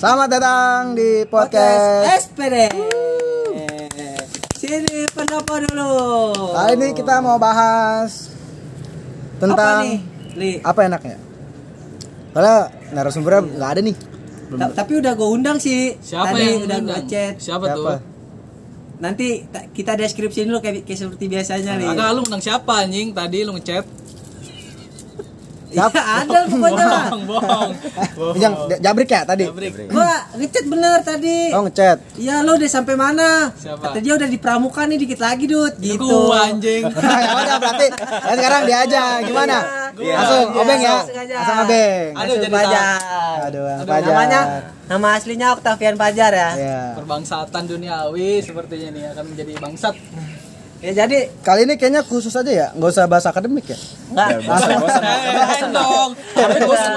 Selamat datang di podcast. SPD. Sini pendopo dulu. Kali ini kita mau bahas tentang apa nih, Li? apa enaknya? Kalau narasumbernya nggak ada nih. Belum. Ta- tapi udah gue undang sih. Siapa Tadi yang udah gue undang? chat. Siapa, Siapa? tuh? Nanti ta- kita deskripsi dulu kayak, kayak seperti biasanya nih. Agak lu undang siapa anjing? Tadi lu ngechat. Ya, Siapa? ada pokoknya lah. Bohong, bohong. Yang Jabrik ya tadi? Jabrik. Gua ngechat bener tadi. Oh ngechat. Iya lo udah sampai mana? Siapa? Kata dia udah di pramuka nih dikit lagi dud. Gitu. Gua anjing. ya udah berarti ya sekarang dia aja gimana? Iya. Langsung Iya, obeng ya. langsung. Langsung obeng. Aduh, jadi Pajar. Aduh, Aduh, Pajar. Namanya nama aslinya Octavian Pajar ya. Ya. Perbangsatan duniawi sepertinya nih akan menjadi bangsat. Ya jadi Kali ini kayaknya khusus aja ya, nggak usah bahas akademik ya. enggak dong. Tapi bosan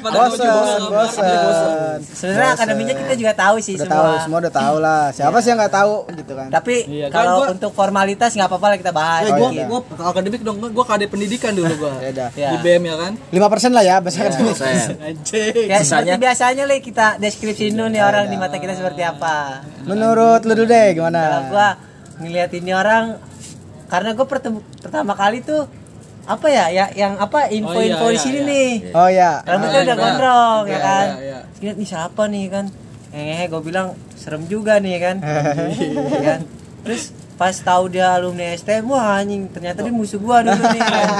pada gua Bosan, bosan. bosan. Sebenarnya akademinya kita juga tahu sih Udah semua. tahu, semua udah tahu lah. Siapa sih yang nggak tahu gitu kan? Tapi Iya, kan kalau gua- untuk formalitas nggak apa-apa lah kita bahas. Eh, gua, iya. gua akademik dong, gua KD pendidikan dulu gua. Ya udah. Ya. Di BM ya kan? 5% lah ya bahasa akademik. Anjing. Ya seperti biasanya lah kita deskripsi dulu nih orang di mata kita seperti apa. Menurut lu dulu deh gimana? Kalau gua ngeliat ini orang karena gue pertama kali tuh apa ya ya yang apa info-info Oh, iya, di iya, sini iya. nih. Oh ya. Rambutnya Iya, udah iya. gondrong ya Iya, kan. iya, iya. Lihat nih siapa nih kan. Eh gue bilang serem juga nih kan. Kan. Terus pas tahu dia alumni STM wah anjing ternyata dia musuh gua dulu nih kan.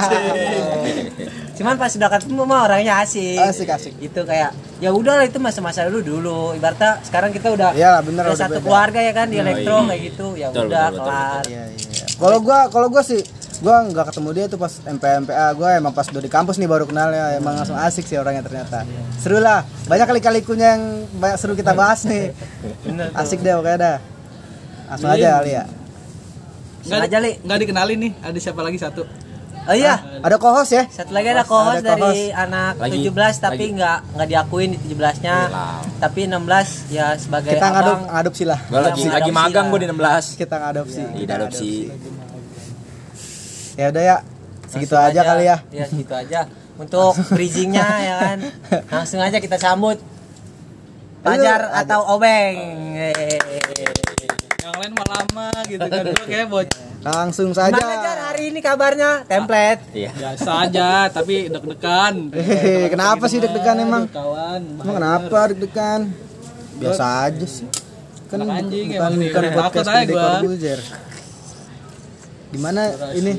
Cuman pas udah ketemu mah orangnya asik. Asik, asik. Itu kayak ya udah lah itu masa-masa dulu dulu. Ibaratnya sekarang kita udah Iyalah, bener, udah satu beda. keluarga ya kan di elektro kayak gitu. Ya Betul, udah betul, betul, kelar. Iya, iya. Kalau gua kalau gua sih gua nggak ketemu dia tuh pas MPA MPA gua emang pas udah di kampus nih baru kenal ya emang langsung asik sih orangnya ternyata seru lah banyak kali kalikunya yang banyak seru kita bahas nih asik deh pokoknya dah langsung aja kali ya Enggak Sengaja, Li. Enggak dikenalin nih, ada siapa lagi satu? Oh iya, ada co-host ya satu lagi ada co-host Ada co-host. dari anak Lagi. 17 tapi nggak nggak diakuin di 17-nya. Iyalah. Tapi 16 ya sebagai kita ngadop abang. ngadopsi lah Gue lagi lagi magang gue di 16. kita ngadopsi Di adopsi. ya udah ya segitu Langsung aja, kali ya Iya, segitu aja. Untuk bridgingnya ya kan. Langsung aja kita sambut Pajar Aduh, atau Obeng. Hehehe. Yang lain mah lama gitu kan. Gua kayak bocah langsung saja ini kabarnya? Template. Iya. biasa aja tapi deg-degan. Hehehe, kenapa sih deg-degan emang Kawan. emang kenapa deg-degan biasa aja sih kan anjing bukan, emang bukan podcast gua. Corbuzier. gimana ini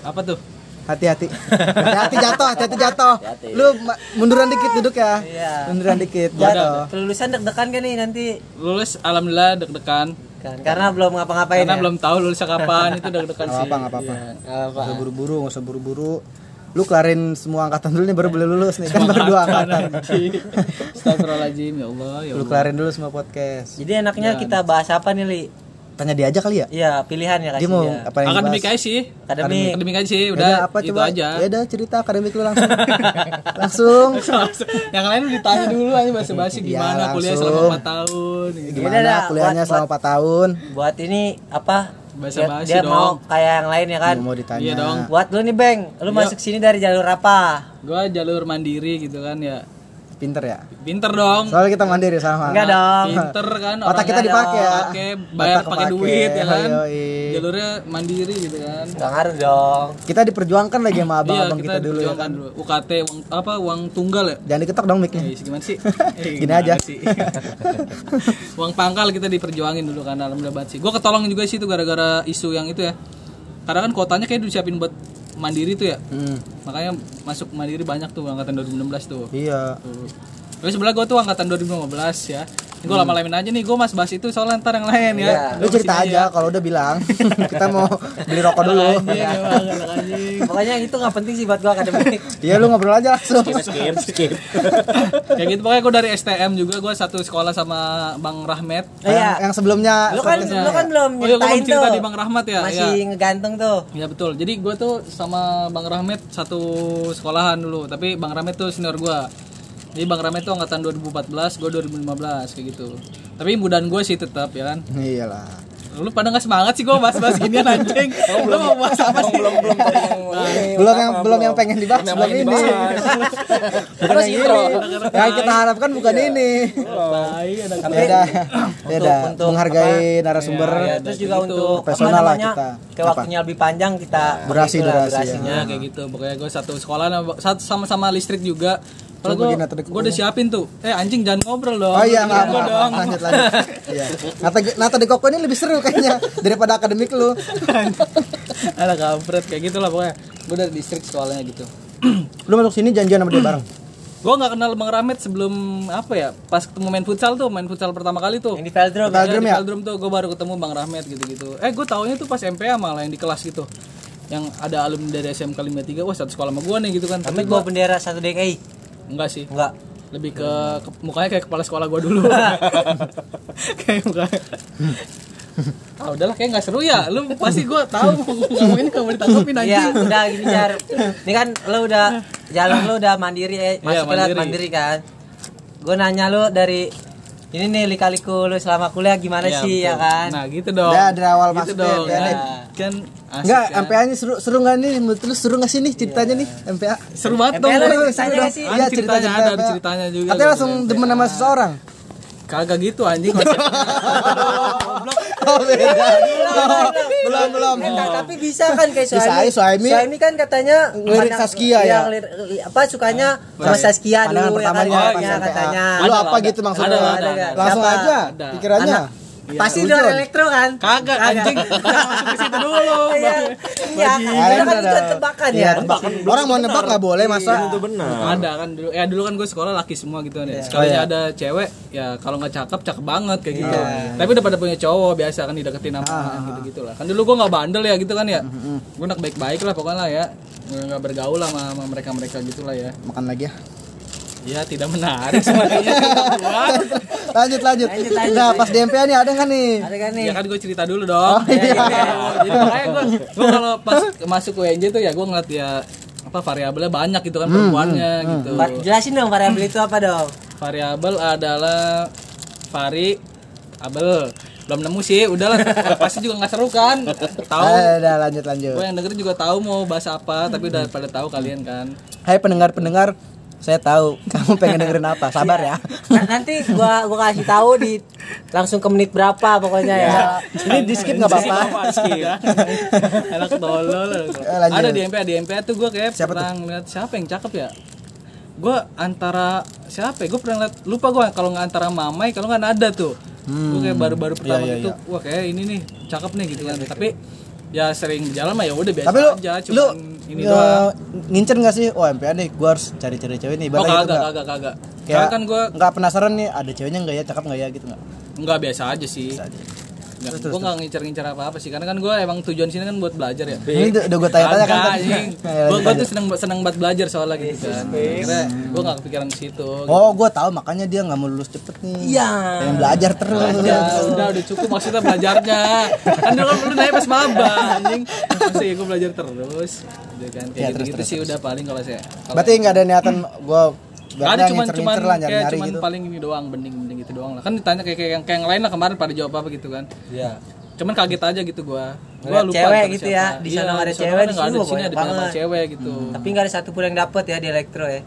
Apa tuh? hati-hati hati-hati jatuh hati-hati jatuh lu munduran dikit duduk ya Iya. munduran dikit jatuh kelulusan deg-degan kan nih nanti Lulus alhamdulillah deg-degan. Kan karena belum ngapa-ngapain Karena ya. belum tahu lulusnya kapan itu deg-degan nggak sih. apa apa. nggak usah buru-buru nggak usah buru-buru lu kelarin semua angkatan dulu nih baru boleh lulus nih kan baru dua angkatan Astagfirullahaladzim ya Allah ya lu Allah. kelarin dulu semua podcast Jadi enaknya kita bahas apa nih, Li? Tanya dia aja kali ya Iya, pilihan ya dia kasih mau dia. apa yang Akademik aja sih. Akademik. Akademik aja sih, Yaudah, udah apa itu coba aja. ya udah cerita akademik lu langsung langsung yang lain ditanya dulu aja bahasa basi Iya, gimana kuliah langsung. selama 4 tahun gitu. Gimana dah, kuliahnya buat- selama 4 tahun Buat ini apa? Bahasa dia, basi dia dong. mau kayak yang lain ya kan? mau ditanya Iya dong. Buat lu nih, Beng. Lu Iya. masuk sini dari jalur apa? Gua jalur mandiri gitu kan ya. Pinter ya Pinter dong. soalnya kita mandiri sama Enggak dong. Pinter kan Otak kita dipakai ya. Pakai bayar pakai duit ya kan. Yoi. Jalurnya mandiri gitu kan. Enggak ngaruh dong. kita diperjuangkan lagi sama Iya, abang-abang kita, kita, dulu ya perjuangkan kan dulu. UKT uang apa uang tunggal ya? jangan diketok dong mic-nya Eh, gimana sih? Eh, Gini gimana aja. sih? Uang pangkal kita diperjuangin dulu kan alhamdulillah banget sih. Gua ketolong juga sih itu gara-gara isu yang itu ya. Karena kan kuotanya kayak disiapin buat mandiri tuh ya. Hmm, Makanya masuk mandiri banyak tuh angkatan 2016 tuh. iya Tuh. Tapi sebelah gue tuh angkatan 2015 ya. Gue lama-lamain aja nih, gue mas bahas itu soalnya ntar yang lain ya. Iya. lu cerita aja kalau udah bilang kita mau beli rokok dulu. Pokoknya itu nggak penting sih buat gua akademik. iya lu ngobrol aja langsung Skip, skip. Kayak gitu pokoknya gue dari STM juga gue satu sekolah sama Bang Rahmat. Oh, iya. yang, yang sebelumnya Lu kan seperti- lu kan belum Oh iya, belum cerita tuh. di Bang Rahmat ya, Masih iya. ngegantung tuh. Ya betul. Jadi gue tuh sama Bang Rahmat satu sekolahan dulu. Tapi Bang Rahmat tuh senior gue. Jadi Bang Rahmat tuh angkatan 2014, gue 2015 kayak gitu. Tapi mudaan gue sih tetap ya kan. iyalah Lu pada nggak semangat sih gua bahas-bahas ginian anjing. Lu mau bahas apa sih? belum belum yang ini, belum yang belum yang pengen dibahas Belum yang belum ini bukan yang ini yang kita harapkan bukan ini Tai, ada beda beda untuk menghargai narasumber Ya, terus juga gitu. untuk Personal lah kita. kayak Apa? waktunya lebih panjang kita Durasi, itulah, durasi, ya. durasinya. Ya kayak gitu. Pokoknya gue satu sekolah sama-sama listrik juga. Kalau gue gue udah siapin tuh. Eh anjing jangan ngobrol dong. Oh iya nggak apa dong. lanjut lanjut. Iya. Nata Nata di Koko ini lebih seru kayaknya daripada akademik lu. Ada kampret kayak gitu lah pokoknya. Gue dari distrik sekolahnya gitu. Lu masuk sini janjian sama dia bareng. gue nggak kenal Bang Ramet sebelum apa ya pas ketemu main futsal tuh main futsal pertama kali tuh Yang di Veldrum Veldrum. Ya, di ya? Veldrum tuh gue baru ketemu Bang Rahmat gitu-gitu eh gue taunya tuh pas MPA malah yang di kelas gitu yang ada alumni dari SMK 53 wah satu sekolah sama gue nih gitu kan tapi gue bendera satu DKI. Enggak sih Enggak. lebih ke, ke- mukanya kayak kepala sekolah gue dulu kayak mukanya ah udahlah kayak nggak seru ya lu pasti gue tahu mau ngomongin kamu ditanggepin Iya, anjing udah gini jar. Ini kan lo udah jalan lo udah mandiri eh, masuk mandiri. mandiri. mandiri kan. Gue nanya lu dari ini nih lika-liku lu selama kuliah gimana Iya, sih ya betul. kan? nah gitu dong Ya, dari awal gitu masuk dong ya, kan, nih. kan Enggak, kan. MPA nya seru seru enggak nih? Menurut lu seru enggak sih nih ceritanya nih MPA? seru banget MPA dong ceritanya sih? Iya, ceritanya, cerita-cerita ada, ada ceritanya juga Katanya langsung demen sama seseorang. Kagak gitu anjing Oh, beda. belum belum. Eh, tak- tapi bisa kan kayak Suhaimi. aja, Suhaimi. Suhaimi kan katanya Ngelirik pandang- Saskia iya, ya? apa sukanya sama Saskia dulu ya kan pas katanya. Lu apa gitu maksudnya? Langsung aja pikirannya. Anak- Pasti luar elektro kan? kagak anjing. Masuk ke situ dulu Iya, iya kan. Ah, Itu kan itu tebakan Iya, ya. tebakan. Orang mau nebak nggak boleh masa? itu benar. Ada kan dulu ya dulu kan gue sekolah laki semua gitu kan ya. Sekalinya ada cewek ya kalau nggak cakep cakep banget kayak gitu. Tapi udah pada punya cowok biasa kan dideketin sama gitu gitu lah kan dulu gue nggak bandel ya gitu kan ya. Gue anak baik baik lah pokoknya lah ya. Nggak bergaul lah sama mereka mereka gitu lah ya. Makan lagi ya. Ya tidak menarik sebenarnya Lanjut lanjut. Lanjut, lanjut, Nah, pas di MPA nih ada nggak nih? Ada kan nih. ya kan gue cerita dulu dong iya. jadi makanya gue gue kalau pas masuk UNJ tuh ya gue ngeliat ya apa variabelnya banyak gitu kan perempuannya gitu Pak, Jelasin dong variabel itu apa dong? variabel adalah vari abel belum nemu sih udahlah pasti juga nggak seru kan tahu Eh, udah lanjut lanjut. gue yang dengerin juga tahu mau bahas apa tapi udah pada tahu kalian kan Hai pendengar-pendengar, saya tahu kamu pengen dengerin apa. Sabar ya. Nah, nanti gua gua kasih tahu di langsung ke menit berapa pokoknya ya. Ini di skip nggak apa-apa. enak tolol. Eh, ada di MPA di MPA tuh gue kayak Siapa pernah ngeliat siapa yang cakep ya? Gue antara siapa ya? Gue pernah liat lupa gue kalau nggak antara mamai kalau nggak nada tuh. Gue kayak baru-baru pertama Iya, iya, gitu wah kayak ini nih cakep nih gitu kan. Tapi ya sering jalan mah ya udah biasa Tapi lu aja lu cuma ini eh, doang ngincer nggak sih? Oh MPA nih, gua harus cari cari cewek nih. oh Ibaratnya gitu kagak kagak kagak Kayak kan gue nggak penasaran nih ada ceweknya nggak ya, cakep nggak ya gitu nggak? nggak biasa aja sih Terus, gue nggak ngincar-ngincar apa-apa sih karena kan gue emang tujuan sini kan buat belajar ya Ini udah, gue tanya-tanya kan. Tadi. lanjut, gua lanjut. tuh seneng seneng banget belajar soalnya gitu kan. Kira gua gak kepikiran ke situ. gitu. Oh, gue tahu makanya dia nggak mau lulus cepet nih. Iya. Pengen belajar terus. Ya, udah udah cukup maksudnya belajarnya. Kan dulu kan lu nanya pas maba anjing. Masih gua belajar terus. Gitu kan. Kayak Ya, gitu, terus, gitu terus, sih udah paling kalau saya. Kalau Berarti nggak ada niatan gue Gak ada cuman cuman ngincer-ngincer lah kayak cuman gitu. paling ini doang bening-bening gitu doang lah. Kan ditanya kayak kayak yang kayak yang lain lah kemarin pada jawab apa gitu kan. Iya. Cuman kaget aja gitu gua. Gua lupa cewek gitu siapa. ya. Di sana nggak ada cewek, di sini ada mah di sini banyak ada banyak banget. cewek gitu. Tapi nggak ada satu pun yang dapet ya di elektro ya.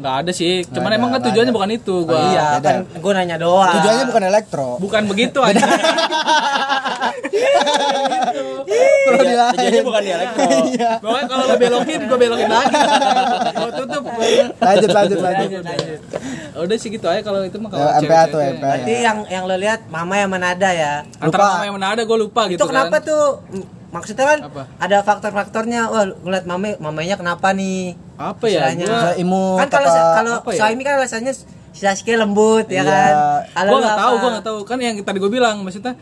Nggak ada sih cuman ada, emang kan nggak tujuannya ada. bukan itu gua iya, beda. kan gue nanya doang. Tujuannya bukan elektro. bukan begitu aja Perlu dilain. Tujuannya bukan di elektro. Iya. Pokoknya kalau lo belokin, gue belokin lagi. Gue tutup. Lanjut lanjut lanjut. Udah sih gitu aja kalau itu mah kalau Ya, MPA tuh, ya. MPA. Berarti yang yang lo lihat mama yang mana ada ya. Antara Lupa. mama yang mana ada gue lupa gitu itu kenapa kan. tuh? Maksudnya kan Apa? ada faktor-faktornya. Wah, ngeliat mama mamanya kenapa nih? Apa ya? Gua Bisa imut kan kalau apa- kalau apa ya? Suhaimi kan alasannya si Saskia lembut ya Iya. kan. Kalau gue lu nggak apa? tahu, gue nggak tahu. Kan yang tadi gue bilang, maksudnya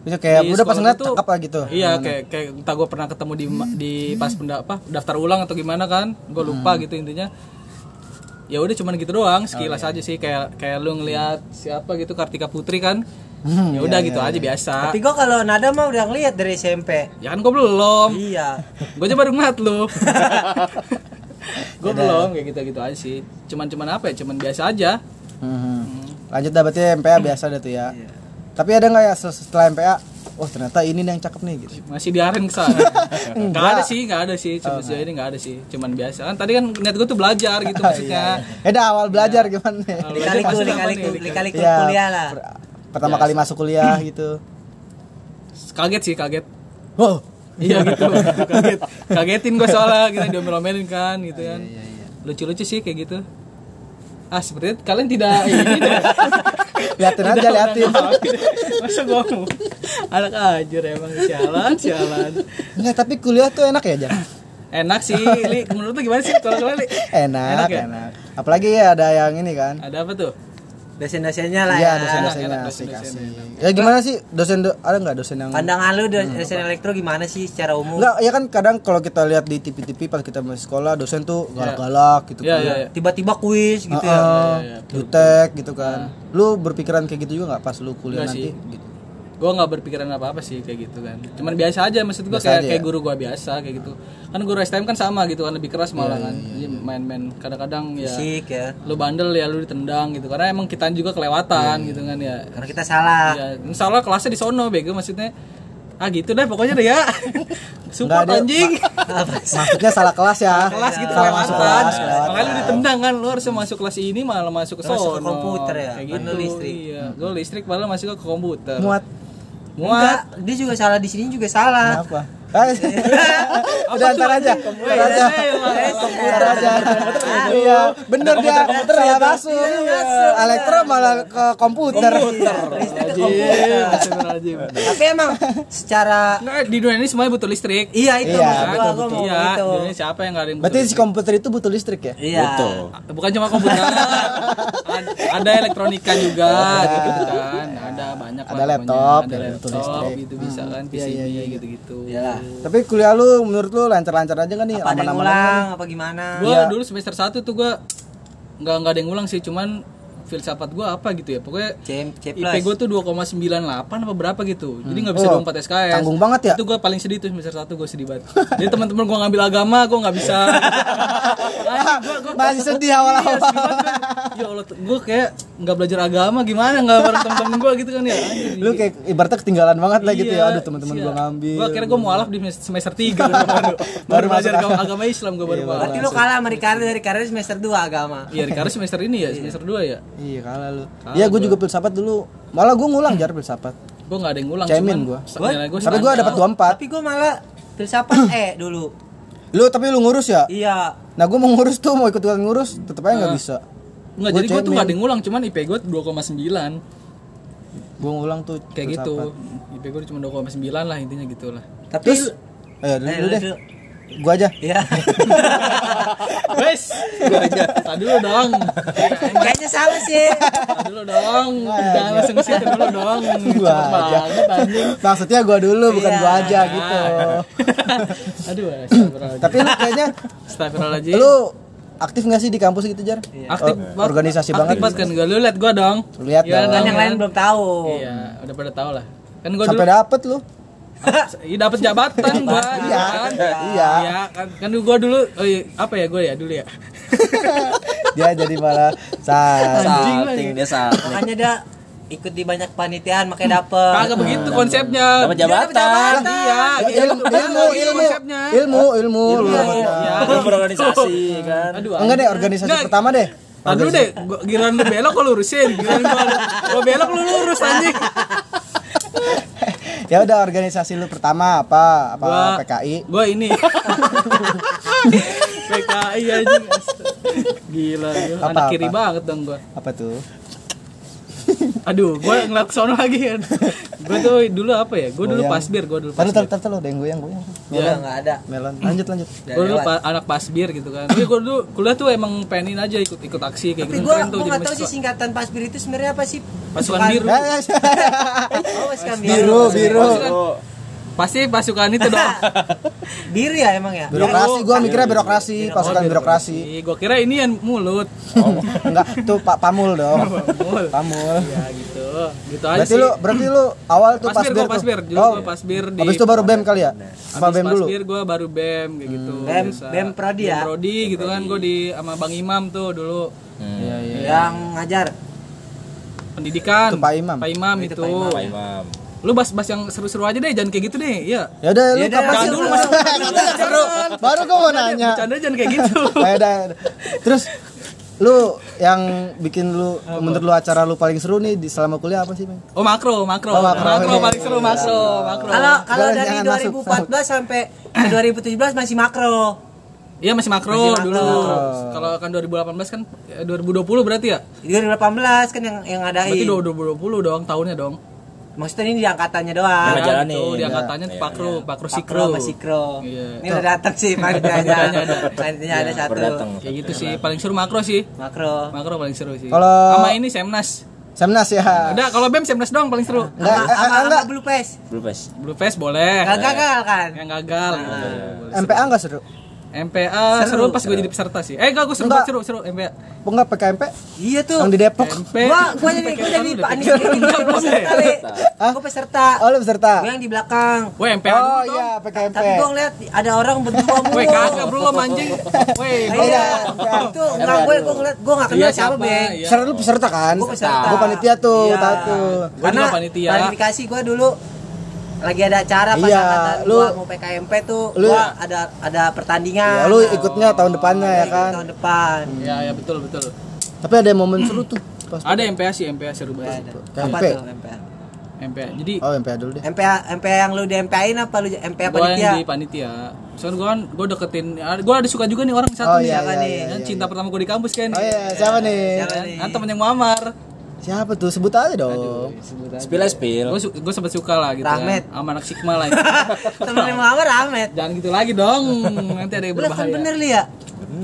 Itu kayak di udah pas ngeliat gua tuh- lah gitu. Iya, kayak kayak entah gue pernah ketemu di di pas penda, apa daftar ulang atau gimana kan? Gue lupa Hmm. gitu intinya. Ya udah cuman gitu doang, Oh, sekilas iya. aja sih kayak kayak lu ngelihat siapa gitu Kartika Putri kan. Hmm, Ya udah iya, gitu iya, aja biasa. Tapi gue kalau nada mah udah ngeliat dari SMP. Ya kan gue belum. Iya. gue aja baru ngeliat lu gue belum kayak gitu gitu aja sih cuman cuman apa ya cuman biasa aja Hmm. Lanjut dah berarti MPA biasa dah tuh ya. Tapi ada nggak ya setelah MPA? Wah ternyata ini yang cakep nih gitu. masih diarahin ke sana. Enggak Enggak. ada sih, enggak ada sih. Cuma sejauh ini enggak ada sih. Cuman biasa. Kan tadi kan niat gue tuh belajar gitu maksudnya. Ya udah awal belajar gimana nih? Awal apa lika-liku, nih? lika-liku Iya, kuliah lah. Per- Pertama Ya. kali masuk kuliah gitu. Kaget sih, kaget. Wow. Iya gitu, kaget. Kagetin gue soalnya gitu diomelin kan gitu Iya, kan. Lucu-lucu sih kayak gitu. Ah, sepertinya kalian tidak ini deh. Liatin aja, liatin. nggak. Masa gue mau anak ajur emang sialan, sialan. Enggak, tapi kuliah tuh enak ya, Jan? Enak sih, Li. Menurut lu gimana sih kalau kalian, Li? Enak, Enak enak, ya? Apalagi ya ada yang ini kan. Ada apa tuh? Dosen-dosennya lah Iya, ya. dosen-dosennya enak, asik asik. Ya gimana sih dosen do- ada nggak dosen yang Pandangan lu do- dosen elektro gimana sih secara umum? Enggak, ya kan kadang kalau kita lihat di TV-TV pas kita masih sekolah dosen tuh galak-galak gitu Iya, kan. iya, iya. Tiba-tiba kuis gitu ya. iya, iya, jutek gitu kan. Lu berpikiran kayak gitu juga nggak pas lu kuliah Enggak nanti? sih. Gitu. Gue nggak berpikiran apa apa sih kayak gitu kan cuman biasa aja maksud gue kayak kayak ya? guru gue biasa kayak gitu kan guru STM kan sama gitu kan lebih keras malah kan Jadi main-main kadang-kadang ya Fisik ya. lu bandel ya lu ditendang gitu karena emang kita juga kelewatan gitu kan ya Karena kita salah. ya salah kelasnya di sono bego maksudnya ah gitu deh pokoknya deh ya ada- anjing Maksudnya salah kelas ya. kelas gitu Salah masuk kelewatan kelas, kelewatan. makanya lu ditendang kan lu harusnya masuk kelas ini malah masuk ke Masuk sono ke komputer ya, kayak kan gitu listrik. iya gue listrik malah masuk ke komputer Muat. Muat dia juga salah di sini juga salah. Kenapa? Ah, Udah antar aja. Antar aja. Antar aja. Iya, bener dia salah masuk. Elektro malah ke komputer. Tapi emang secara di dunia ini semuanya butuh listrik. iya itu Iya, Iya, gitu. di dunia siapa yang butuh Berarti si komputer itu butuh listrik ya? Iya. Bukan cuma komputer, Ad- ada elektronika juga, gitu kan. Ada banyak Ada laptop, ada laptop, listrik. gitu bisa kan, PCB gitu-gitu. Iyalah. Tapi kuliah lu menurut lu lancar-lancar aja kan nih? Apa ada yang ulang apa gimana? Gua Iya. dulu semester 1 tuh gua nggak nggak ada yang ngulang sih, cuman filsafat gua apa gitu ya. Pokoknya C, C IP gue tuh 2,98 apa berapa gitu. Jadi nggak bisa Oh, 24 SKS. tanggung banget ya? Itu gue paling sedih tuh semester 1 gue sedih banget. Jadi teman-teman gue ngambil agama, gue nggak bisa. Anjing, gua- gua- Masih sedih Iya, awal-awal. sedih banget kan. Ya Allah, gue kayak nggak belajar agama gimana nggak bareng temen-temen gue gitu kan ya. Anjing. Lu kayak ibaratnya ketinggalan banget lah gitu Iya, ya. Aduh teman-teman iya. gua ngambil. Gua kira gue mualaf di semester 3 baru, baru belajar agama, agama Islam gue baru mualaf. Berarti lu kalah sama Ricardo dari Ricardo semester 2 agama. Iya, Ricardo semester ini ya, semester 2 ya. Iya kalah lu. Iya gue gua. juga filsafat dulu. Malah gue ngulang jar filsafat. Gue nggak ada yang ngulang Cemin gua Tapi gue dapat 24. Tapi gua malah filsafat E dulu. Lu tapi lu ngurus ya? Iya. Nah gue mau ngurus tuh mau ikut ikutan ngurus tetep aja nggak Ah. bisa. Enggak, Gua jadi gue tuh gak ada yang ngulang, cuman IP gue 2,9 Gue ngulang tuh Kayak gitu. IP gue cuma 2,9 lah intinya gitu lah Tapi Terus eh dulu, Eh, dulu deh. Gue aja. Iya. Wes, gue aja Tadi dulu dong Kayaknya sama sih. Tadi dulu dong Jangan langsung ke situ dulu dong Gua aja. Maksudnya gue dulu bukan Iya. gue aja gitu. Aduh, tapi lu kayaknya Astagfirullahaladzim lu aktif gak sih di kampus gitu jar? Aktif Oh, banget organisasi Aktif banget. banget kan, gue lu liat gue dong Lihat Iya dong. Kan yang lain belum tahu. Iya, udah pada tau lah Kan gue dulu Sampai dapet lu. Iya dapat jabatan gua Iya. kan. Iya. Iya kan kan gua dulu oh iya, apa ya gua ya dulu ya. Dia jadi malah. Salting dia salting. Makanya dia ikut di banyak panitiaan makanya dapet. Kagak begitu konsepnya. Dapat jabatan. Iya, Ya, ilmu, ilmu, ilmu, konsepnya. ilmu, ilmu. Iya. Berorganisasi kan. Aduh. Enggak deh, organisasi Nggak, pertama deh. Dulu deh, gua- giliran lu belok lu lurusin, giliran gua gua belok lu lurus anjing. Ya udah organisasi lu pertama apa? Apa Gua PKI? Gua ini. PKI astaga. Gila, gua Apa, anak kiri apa? banget dong gua. Apa tuh? Aduh, gue ngeliat sono lagi kan. gue tuh dulu apa ya? Gue dulu Goyang. pasbir, gue dulu pasbir. tahu tahu ada yang goyang goyang. Udah enggak ada. Melon. Lanjut lanjut. Gue dulu pa- anak pasbir gitu kan. Tapi gue dulu kuliah tuh emang pengenin aja ikut ikut aksi kayak Tapi gitu. gua jadi enggak tahu sih singkatan pasbir itu sebenarnya apa sih? Pasukan biru. Ya, ya, ya. Oh, pasukan Biru, biru. Pasukan- Pasti pasukan itu dong. Biru ya emang ya? Birokrasi, gua mikirnya birokrasi, pasukan birokrasi. Gue kira ini yang mulut. Oh, enggak, tuh Pak Pamul dong. Mul. Pamul. Ya gitu. Gitu aja Berarti sih. lu berarti lu awal tuh Pasbir, pasbir gua pasbir. gua di- Habis itu baru BEM kali ya? Apa Habis BEM dulu? pasbir gue baru BEM kayak gitu. BEM Biasa. BEM Prodi ya? BEM Prodi gitu kan gue di sama Bang Imam tuh dulu. Iya, iya. Yang ngajar. pendidikan Itu Pak Imam. Pak Imam Itu itu, Pak Imam. Pak Imam. Lu bahas-bahas yang seru-seru aja deh jangan kayak gitu deh iya Ya udah lu Ya udah, kapan sih dulu, lu Mas. Katanya seru. Baru gua mau nanya. bercanda jangan kayak gitu Ya udah. Terus lu yang bikin lu menurut lu acara lu paling seru nih di selama kuliah apa sih, Bang? oh makro makro Oh, makro. makro paling seru makro makro Kalau kalau dari jangan masuk. 2014 sampai ke 2017 masih makro. Iya masih makro Masih dulu. Kalau kan 2018 kan eh, 2020 berarti ya? 2018 kan yang yang ngadain. Berarti 2020 dong tahunnya dong. Maksudnya ini di angkatannya doang. Ya, ngejalanin. gitu, di Ya. angkatannya Iya, Pakro, iya. Pakro Makro Sikro. sama Sikro. Iya. Ini udah datang sih panitianya. Panitianya ada Iya, satu. datang. Kayak gitu sih, paling seru makro sih. Makro. Makro paling seru sih. Kalau- sama ini Semnas. Semnas ya. Udah kalau BEM Semnas doang paling seru. Enggak, Sama eh, sama eh, enggak. Blue Face. Blue Face. Blue Face boleh. Gak gagal kan? Yang gagal. gitu. MPA enggak seru? MPA seru, pas gue jadi peserta sih. Eh enggak gue seru banget, seru seru MPA. Apa enggak PKMP? Iya tuh. Yang di Depok. MP. Gua gua jadi gua jadi belum peserta. Le. Hah? Gua peserta. Oh, lu peserta. Gua yang di belakang. Weh MPA Oh iya. PKMP. Tapi gua ngeliat ada orang berdua mulu. Weh kagak bro lo anjing. Weh. Ah, gua- Iya, itu enggak gue gue ngeliat gue enggak kenal Iya, siapa, siapa? Bang. Iya. Peserta lu peserta kan? Gua peserta. Gua panitia tuh, Iya. tahu tuh. Karena panitia. klarifikasi gue dulu lagi ada acara pas Iya, lu- gua mau PKMP tuh lu- gua ada ada pertandingan. Ya, lu ikutnya tahun depannya ya kan. Tahun depan. Ya ya betul betul. Tapi ada momen seru tuh. Pas Ada MPA sih MPA seru banget. Apa tuh MPA? MPA. Jadi Oh, MPA dulu deh. MPA MPA yang lu di MPA-in apa lu MPA gue panitia? yang di panitia. Soalnya gue kan gue deketin, gue ada suka juga nih orang satu Oh, nih. iya, iya, nih? iya, Kan iya, cinta pertama gue di kampus kan. Oh iya, siapa nih? Siapa nih? Kan temennya Muammar. Siapa tuh? Sebut aja dong. Spill aja, spill. Gue gue sempet suka lah gitu Rahmat. kan. Sama anak Sigma lah. Temennya Muhammad Ahmed. Jangan gitu lagi dong. Nanti ada yang Lu kan berbahaya. bener li ya?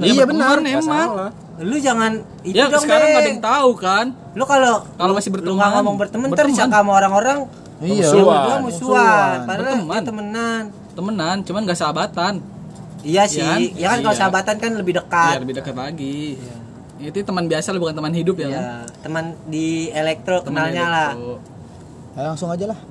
Iya, benar. Emang. Lu jangan itu Ya dong sekarang gak ada yang tahu kan. Lu kalau Kalau masih lu berteman. nggak ngomong berteman disangka sama orang-orang Iya. lu Musuhan. musuhan. Padahal Berteman. dia temenan. Temenan, cuman gak sahabatan. Iya sih. Iya kan? Ya kan kalau Iya. sahabatan kan lebih Iya dekat. lebih dekat lagi. Itu teman biasa lah bukan teman hidup ya kan. Ya, teman di elektro Teman kenalnya lah. elektro. Ya, langsung aja lah.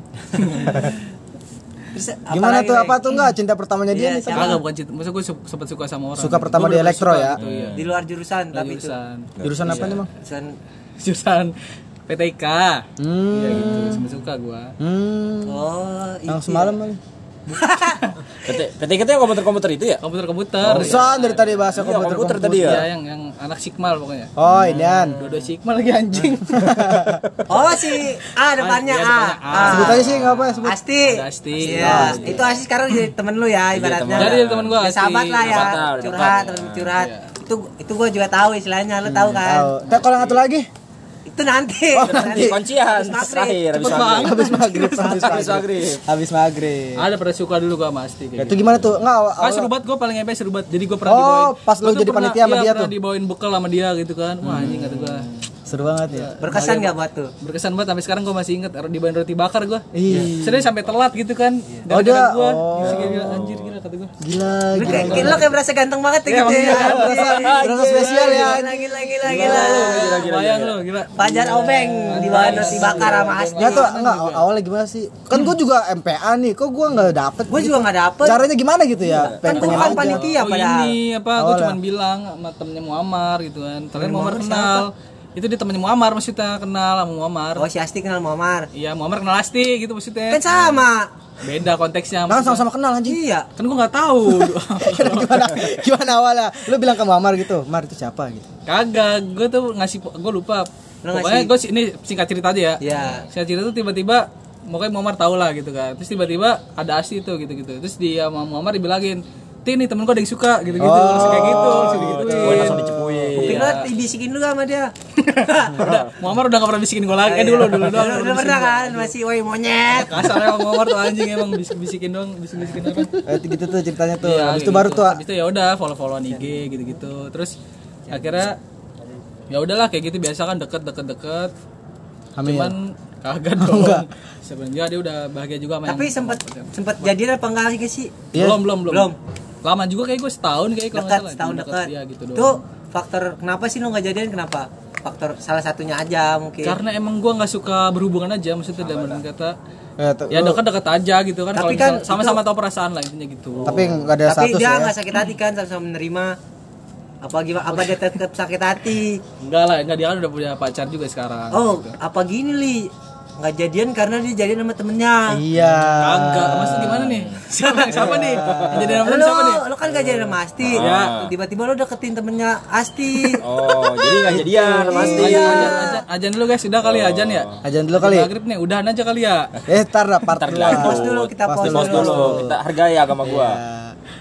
Terus Gimana tuh apa tuh enggak cinta pertamanya dia Iya, nih? Kagak bukan cinta, maksud gue sempet suka sama orang. Suka pertama di elektro ya? gitu, iya. Di luar jurusan tapi itu. jurusan. Apa nih, Bang? Jurusan Jurusan PTK. Hmm. Iya gitu, sempet suka gua. Hmm. Oh, Yang semalam ya. kali. PT PT kita yang komputer-komputer itu ya? Komputer-komputer. Perusahaan dari tadi bahasa Iya, komputer komputer tadi ya? Iya, yang yang anak Sigmal pokoknya. Oh, inian. Dua-dua Sigmal lagi anjing. Oh si A depannya Iya, A. depannya A. Sebut aja sih enggak apa ya sebut. Asti. Ada Asti. Iya. Itu Asti sekarang jadi temen lu ya ibaratnya. Jadi jadi temen gua, Ya, Asti. sahabat lah ya. Curhat, temen curhat. Itu itu gua juga tahu istilahnya, lu tahu kan? Tahu. Tapi kalau satu lagi Itu nanti. Oh, nanti. Kuncian Habis maghrib. terakhir habis maghrib. habis maghrib, habis Habis maghrib. maghrib. Habis maghrib. Ada pernah suka dulu gua sama Asti Ya, kayak itu gitu. gimana tuh? Enggak awal. Ah, seru banget gue paling MP seru banget. Jadi gue pernah Oh, dibawain. pas lu gua jadi panitia sama iya, dia pernah tuh? dibawain bekal sama dia gitu kan. Wah, anjing kata gue. Seru banget ya. Berkesan gak buat tuh? Berkesan banget sampai sekarang gue masih inget dibawain roti bakar gue. Iya. Serius sampai telat gitu kan. Oh, dia- gue. oh. Gila, anjir gila kata gue. Gila, Lu gila. kayak, lu kayak berasa ganteng banget ya gitu ya. Berasa spesial ya. Gila, gila, gila, gila. Bayang lu, gila. Fajar Obeng di bawah roti bakar sama Asti. Ya tuh enggak aw- awalnya gimana sih? Kan gue juga MPA nih, kok gue nggak dapet? Gue gitu? juga gak dapet. Caranya gimana gitu ya? Kan gua Pengen kan panitia oh padahal. ini apa? Oh, Gue lah. cuman bilang sama temennya Muammar gitu kan. Ternyata Muammar Muammar kenal. Itu dia temennya Muammar maksudnya kenal sama Muammar. Oh si Asti kenal Muammar. Iya, Muammar kenal Asti gitu maksudnya. Kan sama. Beda konteksnya. Kan sama-sama kenal anjing. Iya. Kan gue nggak tahu. gimana gimana awalnya? Lu bilang ke Mamar gitu, Mar itu siapa gitu? Kagak, gue tuh ngasih, gue lupa. Lu Pokoknya ngasih- gue ini singkat cerita aja ya. Iya. Singkat cerita tuh tiba-tiba, pokoknya Muammar tau lah gitu kan. Terus tiba-tiba ada Asti tuh gitu-gitu. Terus dia sama Muammar dibilangin, Ti nih temen gue ada yang suka gitu-gitu. Oh, langsung kayak gitu, langsung digituin. Gue langsung dicepuin. Kuping lu dibisikin dulu sama dia. Udah, Muammar udah gak pernah bisikin gue lagi. Eh dulu, dulu doang. Udah, pernah kan masih woi monyet. Kasar emang Muammar tuh anjing emang bisik-bisikin doang, bisik-bisikin apa. Eh, gitu tuh ceritanya tuh. Iya, Habis kayak itu baru gitu. tuh Habis itu ya udah follow-followan IG gitu-gitu. Terus akhirnya ya udahlah kayak gitu biasa kan deket-deket deket. hamil. Cuman kagak dong. Sebenarnya dia udah bahagia juga sama Tapi yang- sempet sempet jadian apa enggak sih? Iya. belum belum belum. Belum. Lama juga kayak gue setahun kayak kalau Dekat salah. setahun dekat. Iya gitu doang. Tuh faktor kenapa sih lu nggak jadian kenapa? Faktor salah satunya aja mungkin. Karena emang gue nggak suka berhubungan aja maksudnya dalam kata Ya, ya dekat-dekat aja gitu kan Tapi kalau kan sama-sama tahu perasaan lah intinya gitu. Tapi nggak ada Tapi status dia ya. nggak sakit hati kan sama-sama menerima. Apa gimana? Apa dia tetap sakit hati? Enggak lah, enggak dia kan udah punya pacar juga sekarang. Oh, apa gini li? Nggak jadian karena dia jadian sama temennya. Iya. Kagak, maksud gimana nih? Siapa siapa nih? Yang jadi nama Lo, siapa nih? lo kan gak jadian sama Asti. Iya. Tiba-tiba lo deketin temennya Asti. Oh, jadi nggak jadian pasti. Ajan, Iya. ajan, ajan, ajan dulu guys, udah kali ya ajan ya. Ajan dulu kali. Maghrib nih, udahan aja kali ya. Eh, tar dah part dilanjut. Pause dulu, kita dulu. dulu. Kita hargai agama gua. Iya.